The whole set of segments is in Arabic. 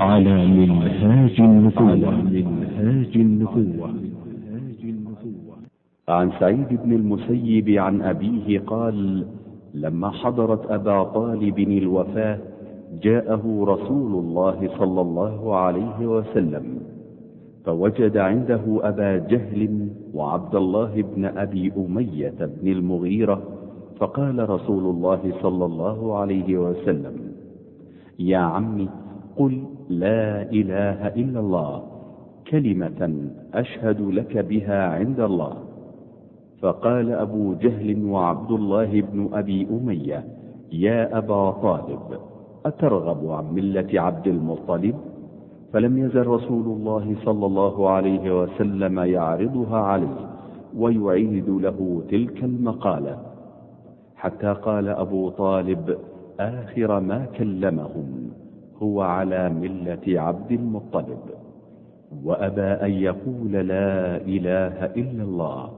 على منهاج النبوة. منهاج النبوة. عن سعيد بن المسيب عن أبيه قال لما حضرت أبا طالب الوفاة جاءه رسول الله صلى الله عليه وسلم فوجد عنده أبا جهل وعبد الله بن أبي أمية بن المغيرة فقال رسول الله صلى الله عليه وسلم يا عمي قل لا إله إلا الله كلمة أشهد لك بها عند الله. فقال أبو جهل وعبد الله بن أبي أمية يا أبا طالب أترغب عن ملة عبد المطلب؟ فلم يزل رسول الله صلى الله عليه وسلم يعرضها عليه ويعيد له تلك المقالة. حتى قال أبو طالب آخر ما كلمهم. هو على ملة عبد المطلب وأبى أن يقول لا إله إلا الله.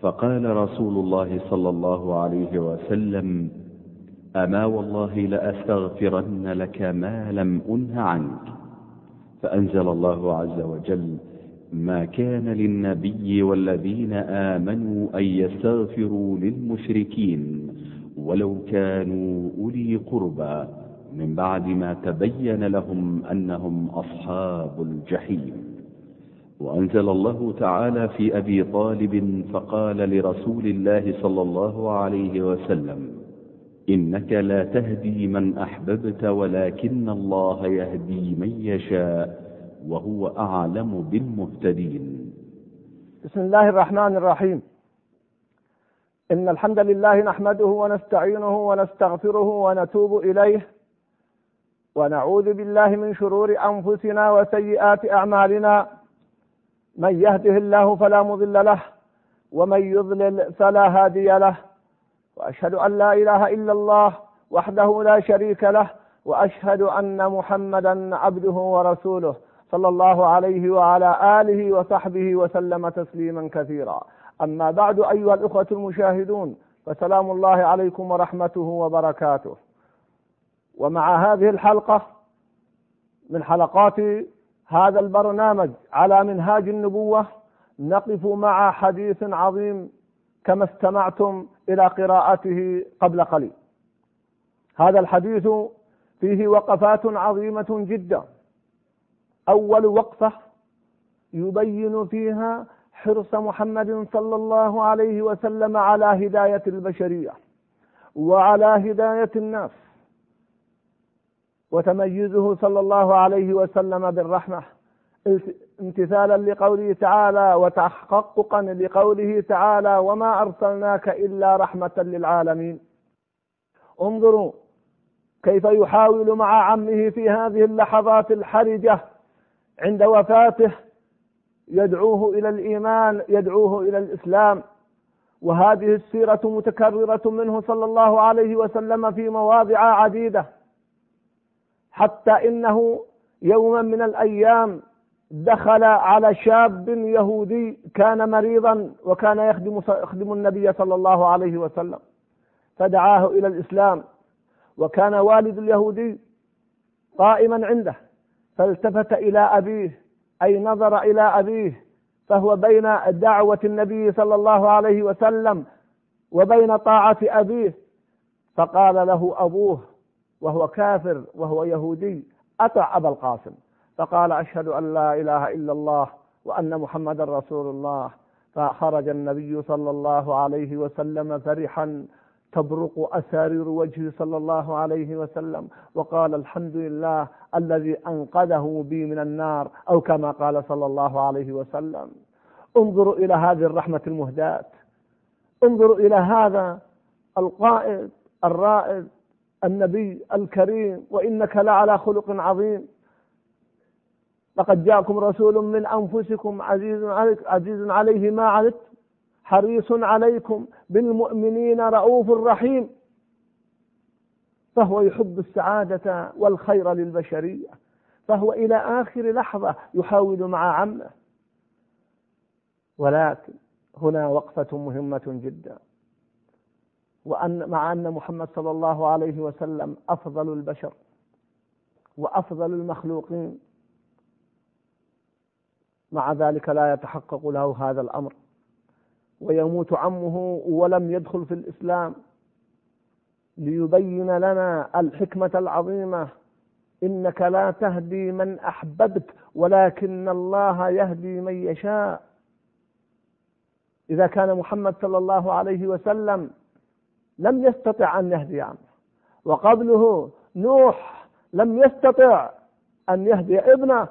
فقال رسول الله صلى الله عليه وسلم أما والله لأستغفرن لك ما لم أنه عنك. فأنزل الله عز وجل ما كان للنبي والذين آمنوا أن يستغفروا للمشركين ولو كانوا أولي قربى. من بعد ما تبين لهم أنهم أصحاب الجحيم. وأنزل الله تعالى في أبي طالب فقال لرسول الله صلى الله عليه وسلم إنك لا تهدي من أحببت ولكن الله يهدي من يشاء وهو أعلم بالمهتدين. بسم الله الرحمن الرحيم. إن الحمد لله نحمده ونستعينه ونستغفره ونتوب إليه. ونعوذ بالله من شرور أنفسنا وسيئات أعمالنا. من يهده الله فلا مضل له ومن يضلل فلا هادي له. وأشهد أن لا إله إلا الله وحده لا شريك له وأشهد أن محمدا عبده ورسوله صلى الله عليه وعلى آله وصحبه وسلم تسليما كثيرا. أما بعد أيها الإخوة المشاهدون فسلام الله عليكم ورحمته وبركاته. ومع هذه الحلقة من حلقات هذا البرنامج على منهاج النبوة نقف مع حديث عظيم كما استمعتم إلى قراءته قبل قليل. هذا الحديث فيه وقفات عظيمة جدا. أول وقفة يبين فيها حرص محمد صلى الله عليه وسلم على هداية البشرية وعلى هداية الناس. وتميزه صلى الله عليه وسلم بالرحمة. امتثالا لقوله تعالى وتحققا لقوله تعالى وما أرسلناك إلا رحمة للعالمين. انظروا كيف يحاول مع عمه في هذه اللحظات الحرجة عند وفاته. يدعوه إلى الإيمان يدعوه إلى الإسلام. وهذه السيرة متكررة منه صلى الله عليه وسلم في مواضع عديدة. حتى إنه يوما من الأيام دخل على شاب يهودي كان مريضا وكان يخدم يخدم النبي صلى الله عليه وسلم. فدعاه إلى الإسلام. وكان والد اليهودي قائما عنده. فالتفت إلى أبيه أي نظر إلى أبيه فهو بين دعوة النبي صلى الله عليه وسلم وبين طاعة أبيه. فقال له أبوه وهو كافر وهو يهودي أطع أبا القاسم فقال أشهد أن لا إله إلا الله وأن محمدا رسول الله. فخرج النبي صلى الله عليه وسلم فرحا تبرق أسارير وجهه صلى الله عليه وسلم وقال الحمد لله الذي أنقذه بي من النار أو كما قال صلى الله عليه وسلم. انظروا إلى هذه الرحمة المهداة. انظروا إلى هذا القائد الرائد النبي الكريم وإنك لعلى خلق عظيم. لقد جاءكم رسول من أنفسكم عزيز عليك عزيز عليه ما عنت حريص عليكم بالمؤمنين رؤوف رحيم. فهو يحب السعادة والخير للبشرية. فهو إلى آخر لحظة يحاول مع عمه. ولكن هنا وقفة مهمة جدا. وأن مع أن محمد صلى الله عليه وسلم أفضل البشر وأفضل المخلوقين مع ذلك لا يتحقق له هذا الأمر. ويموت عمه ولم يدخل في الإسلام ليبين لنا الحكمة العظيمة إنك لا تهدي من أحببت ولكن الله يهدي من يشاء. إذا كان محمد صلى الله عليه وسلم لم يستطع أن يهدي عنه وقبله نوح لم يستطع أن يهدي ابنه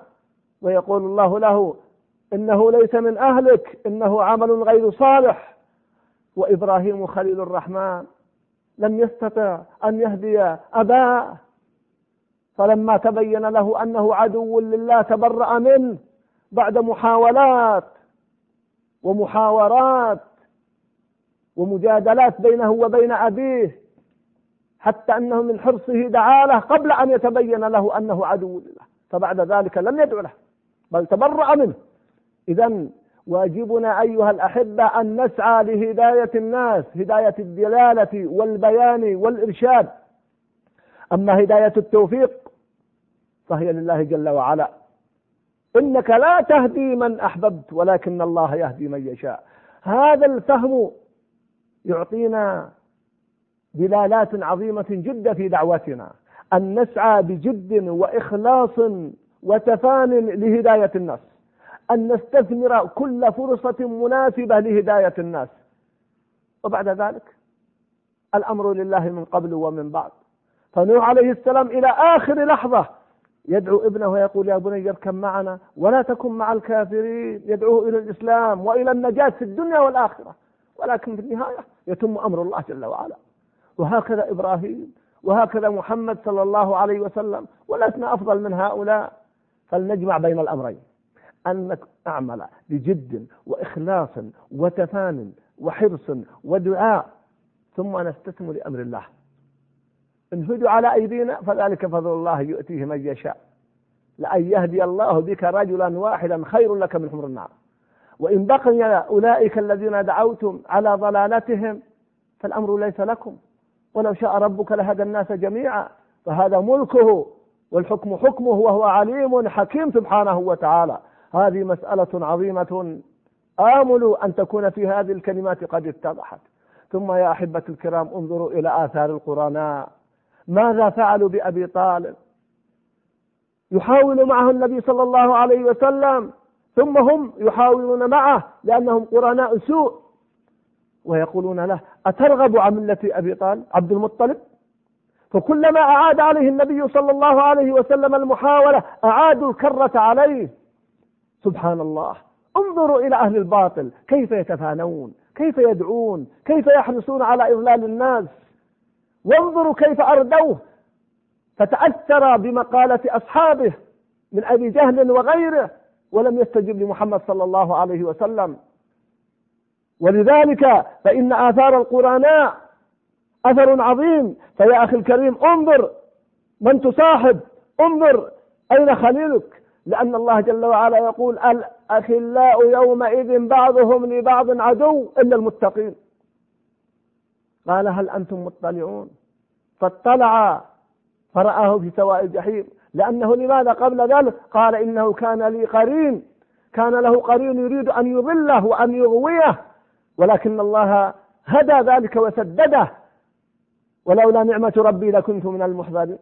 ويقول الله له إنه ليس من أهلك إنه عمل غير صالح. وإبراهيم خليل الرحمن لم يستطع أن يهدي أباه. فلما تبين له أنه عدو لله تبرأ منه بعد محاولات ومحاورات ومجادلات بينه وبين أبيه حتى أنه من حرصه دعا له قبل أن يتبين له أنه عدو لله فبعد ذلك لم يدعو له بل تبرأ منه. إذا واجبنا أيها الأحبة أن نسعى لهداية الناس هداية الدلالة والبيان والإرشاد. أما هداية التوفيق فهي لله جل وعلا. إنك لا تهدي من أحببت ولكن الله يهدي من يشاء. هذا الفهم يعطينا دلالات عظيمة جدا في دعوتنا. أن نسعى بجد وإخلاص وتفان لهداية الناس. أن نستثمر كل فرصة مناسبة لهداية الناس. وبعد ذلك الأمر لله من قبل ومن بعد. فنوح عليه السلام إلى آخر لحظة يدعو ابنه ويقول يا بني اركب معنا ولا تكن مع الكافرين يدعوه إلى الإسلام وإلى النجاة في الدنيا والآخرة. ولكن في النهاية يتم أمر الله جل وعلا. وهكذا إبراهيم وهكذا محمد صلى الله عليه وسلم ولسنا أفضل من هؤلاء. فلنجمع بين الأمرين. أن نعمل بجد وإخلاص وتفان وحرص ودعاء ثم نستسلم لأمر الله. إن هدوا على أيدينا فذلك فضل الله يؤتيه من يشاء. لأن يهدي الله بك رجلا واحدا خير لك من حمر النار. وإن بقي أولئك الذين دعوتم على ضلالتهم فالأمر ليس لكم. ولو شاء ربك لهدى الناس جميعا فهذا ملكه والحكم حكمه وهو عليم حكيم سبحانه وتعالى. هذه مسألة عظيمة. آمل أن تكون في هذه الكلمات قد اتضحت. ثم يا أحبة الكرام انظروا إلى آثار القرآن. ماذا فعلوا بأبي طالب؟ يحاول معه النبي صلى الله عليه وسلم ثم هم يحاولون معه لأنهم قرناء سوء. ويقولون له أترغب عن ملة أبي طالب عبد المطلب؟ فكلما أعاد عليه النبي صلى الله عليه وسلم المحاولة أعادوا الكرة عليه. سبحان الله. انظروا إلى أهل الباطل كيف يتفانون كيف يدعون كيف يحرصون على إضلال الناس. وانظروا كيف أردوه. فتأثر بمقالة أصحابه من أبي جهل وغيره. ولم يستجب لمحمد صلى الله عليه وسلم. ولذلك فإن آثار القرآن أثر عظيم. فيا أخي الكريم انظر من تصاحب انظر أين خليلك. لأن الله جل وعلا يقول الأخلاء يومئذ بعضهم لبعض عدو إلا المتقين. قال هل أنتم مطلعون؟ فاطلع فرآه في سواء الجحيم. لأنه لماذا قبل ذلك؟ قال إنه كان لي قرين. كان له قرين يريد أن يضله وأن يغويه. ولكن الله هدى ذلك وسدده. ولولا نعمة ربي لكنت من المحضرين.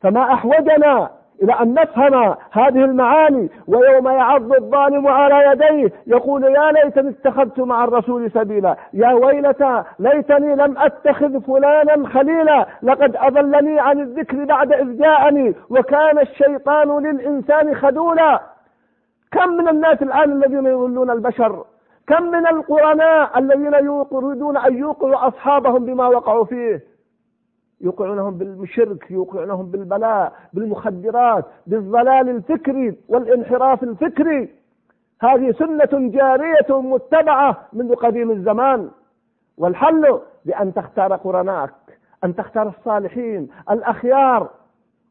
فما أحوجنا إلى أن نفهم هذه المعاني ويوم يعض الظالم على يديه يقول يا ليتني اتخذت مع الرسول سبيلا يا ويلتى ليتني لم أتخذ فلانا خليلا لقد أضلني عن الذكر بعد إذ جاءني وكان الشيطان للإنسان خذولا. كم من الناس الآن الذين يضلون البشر؟ كم من القرناء الذين يريدون أن يوقعوا أصحابهم بما وقعوا فيه؟ يوقعونهم بالشرك يوقعونهم بالبلاء بالمخدرات بالضلال الفكري والانحراف الفكري. هذه سنة جارية متبعة منذ قديم الزمان. والحل بأن تختار قرناك أن تختار الصالحين الأخيار.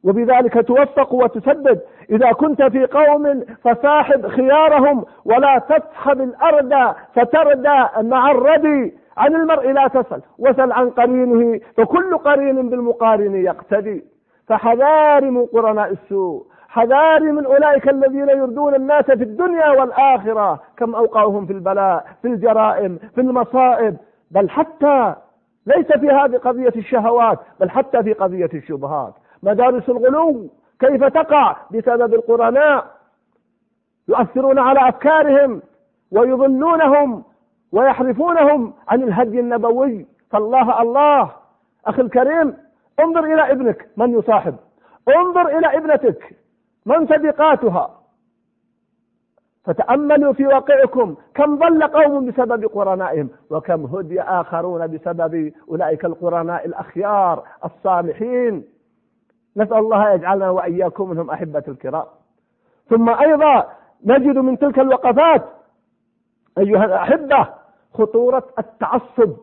وبذلك توفق وتسدد. إذا كنت في قوم فصاحب خيارهم ولا تصحب الأرض فتردى مع الردي. عن المرء لا تسأل وسل عن قرينه فكل قرين بالمقارن يقتدي. فحذار من قرناء السوء حذار من أولئك الذين يردون الناس في الدنيا والآخرة كم أوقعهم في البلاء في الجرائم في المصائب. بل حتى ليس في هذه قضية الشهوات بل حتى في قضية الشبهات. مدارس الغلو كيف تقع؟ بسبب القرناء. يؤثرون على أفكارهم ويضلونهم. ويحرفونهم عن الهدي النبوي. فالله الله. أخي الكريم انظر إلى ابنك من يصاحب. انظر إلى ابنتك من صديقاتها. فتأملوا في واقعكم كم ضل قوم بسبب قرنائهم وكم هدي آخرون بسبب أولئك القرناء الأخيار الصالحين. نسأل الله يجعلنا وإياكم منهم أحبة الكرام. ثم أيضا نجد من تلك الوقفات أيها الأحبة خطورة التعصب.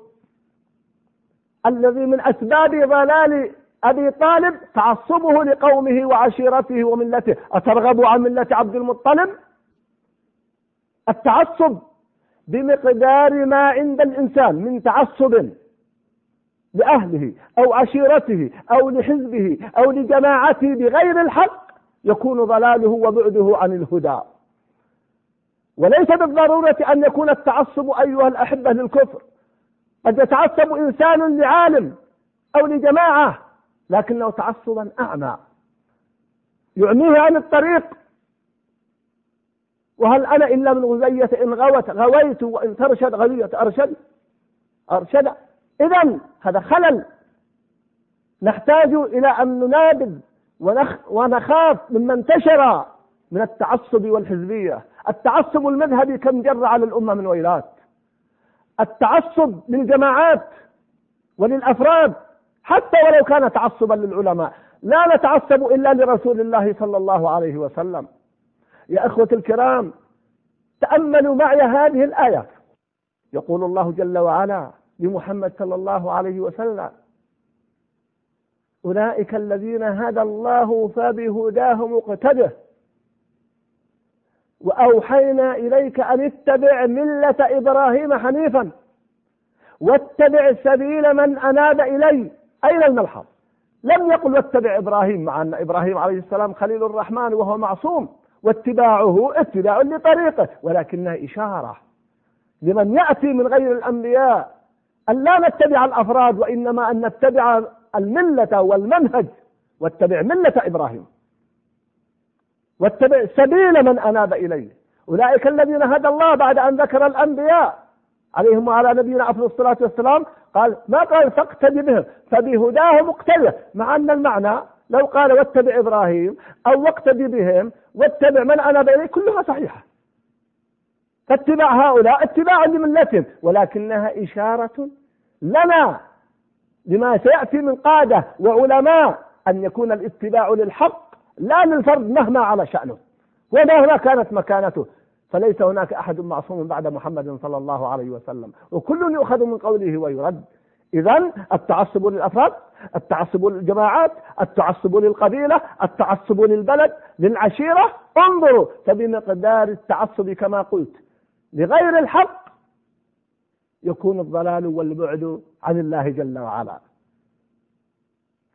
الذي من أسباب ضلال أبي طالب تعصبه لقومه وعشيرته وملته. أترغب عن ملة عبد المطلب؟ التعصب بمقدار ما عند الإنسان من تعصب لأهله أو عشيرته أو لحزبه أو لجماعته بغير الحق يكون ضلاله وبعده عن الهدى. وليس بالضرورة أن يكون التعصب أيها الأحبة للكفر. قد يتعصب إنسان لعالم أو لجماعة لكنه تعصبا أعمى. يعميه عن الطريق. وهل أنا إلا من غزية؟ إن غوت غويت وإن ترشد غزية أرشد؟ أرشد. إذا هذا خلل. نحتاج إلى أن ننابذ ونخاف مما انتشر. من التعصب والحزبية. التعصب المذهبي كم جر على الأمة من ويلات. التعصب للجماعات وللأفراد حتى ولو كان تعصبا للعلماء. لا نتعصب إلا لرسول الله صلى الله عليه وسلم. يا أخوة الكرام تأملوا معي هذه الآيات يقول الله جل وعلا لمحمد صلى الله عليه وسلم أولئك الذين هدى الله فبهداه مقتده وأوحينا إليك أن اتبع ملة إبراهيم حنيفا واتبع سبيل من أناب إلي. أين الملحظ؟ لم يقل واتبع إبراهيم مع أن إبراهيم عليه السلام خليل الرحمن وهو معصوم واتباعه اتباع لطريقه ولكنها إشارة لمن يأتي من غير الأنبياء أن لا نتبع الأفراد وإنما أن نتبع الملة والمنهج واتبع ملة إبراهيم. واتبع سبيل من أناب إليه. أولئك الذين هدى الله بعد أن ذكر الأنبياء عليهم وعلى نبينا أفضل الصلاة والسلام. قال ما قال؟ فاقتدي بهم. فبهداه مقتدى مع أن المعنى لو قال واتبع إبراهيم أو واقتدي بهم واتبع من أناب إليه كلها صحيحة. فاتباع هؤلاء اتباع لملتهم. ولكنها إشارة لنا لما سيأتي من قادة وعلماء أن يكون الاتباع للحق لا للفرد مهما على شأنه. ومهما كانت مكانته فليس هناك أحد معصوم بعد محمد صلى الله عليه وسلم. وكل يؤخذ من قوله ويرد. إذا التعصب للأفراد التعصب للجماعات التعصب للقبيلة التعصب للبلد للعشيرة. انظروا فبمقدار التعصب كما قلت. لغير الحق يكون الضلال والبعد عن الله جل وعلا.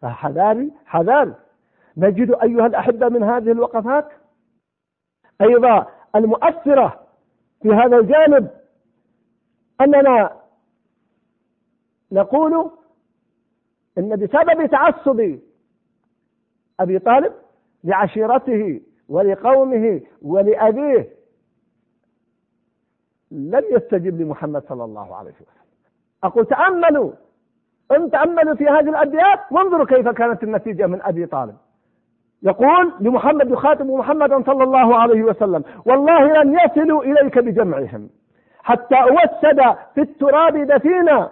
فحذاري حذاري نجد أيها الأحبة من هذه الوقفات أيضا المؤثرة في هذا الجانب أننا نقول إن بسبب تعصب أبي طالب لعشيرته ولقومه ولأبيه لم يستجب لمحمد صلى الله عليه وسلم. أقول تأملوا أن تأملوا في هذه الأبيات وانظروا كيف كانت النتيجة من أبي طالب. يقول لمحمد يخاطب محمدا صلى الله عليه وسلم والله لن يصلوا إليك بجمعهم حتى أوسد في التراب دفينا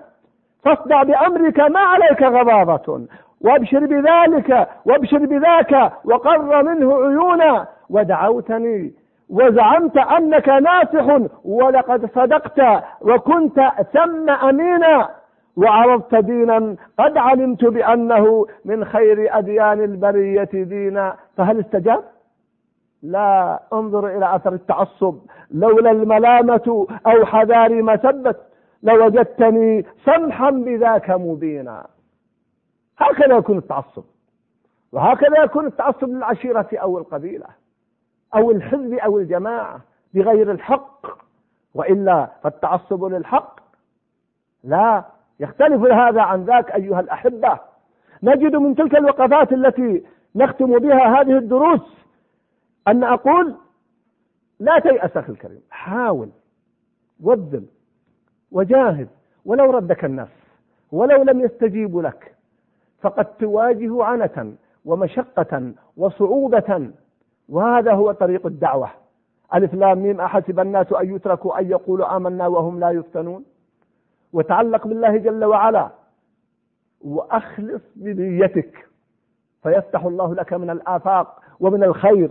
فاصدع بأمرك ما عليك غضاضة وأبشر بذلك وأبشر بذاك وقر منه عيونا ودعوتني وزعمت أنك ناصح ولقد صدقت وكنت ثم أمينا. وعرضت دينا قد علمت بأنه من خير أديان البرية دينا. فهل استجاب؟ لا. انظر إلى أثر التعصب. لولا الملامة أو حذار مسبت لوجدتني سمحا بذاك مبينا. هكذا يكون التعصب. وهكذا يكون التعصب للعشيرة أو القبيلة أو الحزب أو الجماعة بغير الحق. وإلا فالتعصب للحق لا. يختلف هذا عن ذاك أيها الأحبة. نجد من تلك الوقفات التي نختم بها هذه الدروس أن أقول لا تيأس أخي الكريم حاول وبذل وجاهد ولو ردك الناس ولو لم يستجيبوا لك فقد تواجه عنة ومشقة وصعوبة. وهذا هو طريق الدعوة. ألف لام ميم أحسب الناس أن يتركوا أن يقولوا آمنا وهم لا يفتنون؟ وتعلق بالله جل وعلا. وأخلص بنيتك. فيفتح الله لك من الآفاق ومن الخير.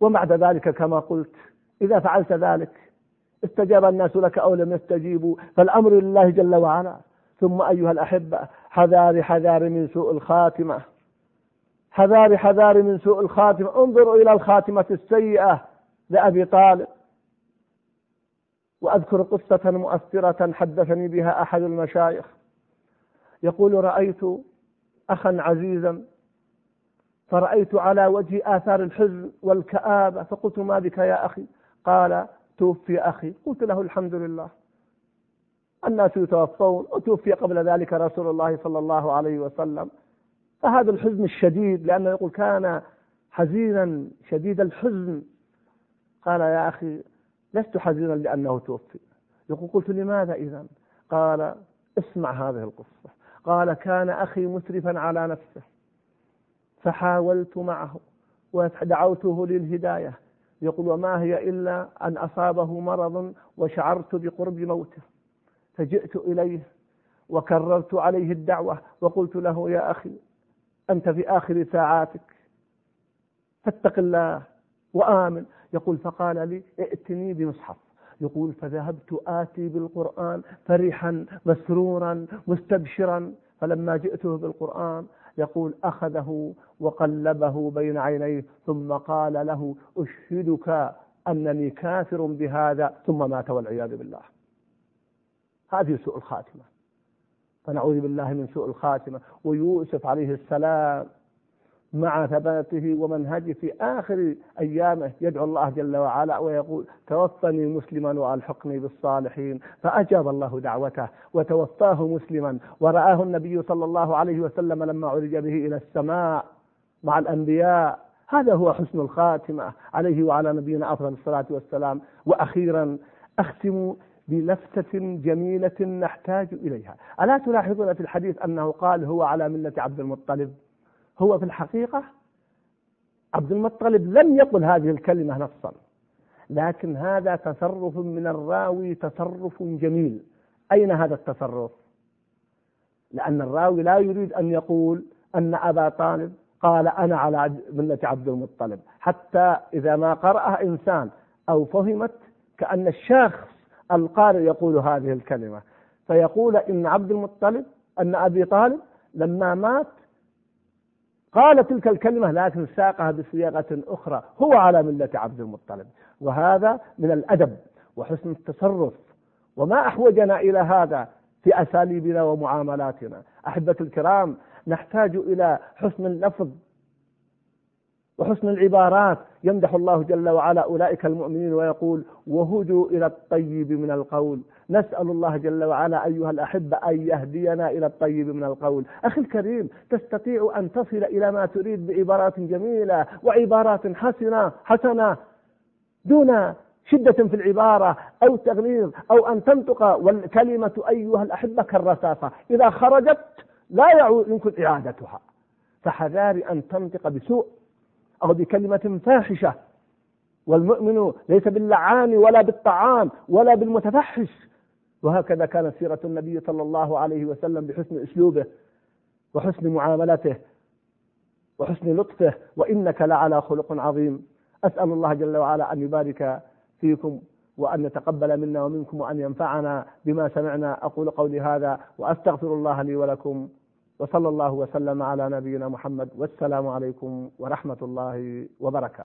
وبعد ذلك كما قلت إذا فعلت ذلك استجاب الناس لك أو لم يستجيبوا فالأمر لله جل وعلا. ثم أيها الأحبة حذار حذار من سوء الخاتمة. حذار حذار من سوء الخاتمة. انظروا إلى الخاتمة السيئة لأبي طالب. وأذكر قصة مؤثرة حدثني بها أحد المشايخ. يقول رأيت أخا عزيزا فرأيت على وجه آثار الحزن والكآبة فقلت ما بك يا أخي؟ قال توفي أخي. قلت له الحمد لله. الناس يتوفون وتوفي قبل ذلك رسول الله صلى الله عليه وسلم. فهذا الحزن الشديد لأنه يقول كان حزينا شديد الحزن. قال يا أخي لست حزينا لأنه توفي. يقول قلت لماذا إذا قال اسمع هذه القصة. قال كان أخي مسرفا على نفسه. فحاولت معه ودعوته للهداية. يقول وما هي إلا أن أصابه مرض وشعرت بقرب موته. فجئت إليه وكررت عليه الدعوة وقلت له يا أخي أنت في آخر ساعاتك فاتق الله وآمن. يقول فقال لي ائتني بمصحف. يقول فذهبت آتي بالقرآن فرحا مسرورا مستبشرا. فلما جئته بالقرآن يقول أخذه وقلبه بين عينيه ثم قال له أشهدك أنني كافر بهذا ثم مات والعياذ بالله. هذه سوء الخاتمة. فنعوذ بالله من سوء الخاتمة. ويوسف عليه السلام مع ثباته ومنهجه في آخر أيامه يدعو الله جل وعلا ويقول توفني مسلما وألحقني بالصالحين فأجاب الله دعوته وتوفاه مسلما ورآه النبي صلى الله عليه وسلم لما عرج به إلى السماء مع الأنبياء. هذا هو حسن الخاتمة عليه وعلى نبينا أفضل الصلاة والسلام. وأخيرا أختم بلفتة جميلة نحتاج إليها. ألا تلاحظون في الحديث أنه قال هو على ملة عبد المطلب؟ هو في الحقيقة عبد المطلب لم يقل هذه الكلمة نصا لكن هذا تصرف من الراوي تصرف جميل. أين هذا التصرف؟ لأن الراوي لا يريد أن يقول أن أبا طالب قال أنا على ملة عبد المطلب. حتى إذا ما قرأها إنسان أو فهمت كأن الشخص القارئ يقول هذه الكلمة. فيقول إن عبد المطلب أن أبي طالب لما مات قال تلك الكلمة لكن ساقها بصياغة أخرى هو على ملة عبد المطلب. وهذا من الأدب وحسن التصرف. وما أحوجنا إلى هذا في أساليبنا ومعاملاتنا. أحبة الكرام نحتاج إلى حسن اللفظ وحسن العبارات. يمدح الله جل وعلا أولئك المؤمنين ويقول وهدوا إلى الطيب من القول. نسأل الله جل وعلا أيها الأحبة أن يهدينا إلى الطيب من القول. أخي الكريم تستطيع أن تصل إلى ما تريد بعبارات جميلة وعبارات حسنة حسنة دون شدة في العبارة أو تغليظ أو أن تنطق. والكلمة أيها الأحبة كالرصاصة إذا خرجت لا يمكن إعادتها. فحذار أن تنطق بسوء. أو بكلمة فاحشة. والمؤمن ليس باللعان ولا بالطعام ولا بالمتفحش. وهكذا كانت سيرة النبي صلى الله عليه وسلم بحسن أسلوبه وحسن معاملته وحسن لطفه. وإنك لعلى خلق عظيم. أسأل الله جل وعلا أن يبارك فيكم وأن يتقبل منا ومنكم وأن ينفعنا بما سمعنا. أقول قولي هذا وأستغفر الله لي ولكم. وصلى الله وسلم على نبينا محمد والسلام عليكم ورحمة الله وبركاته.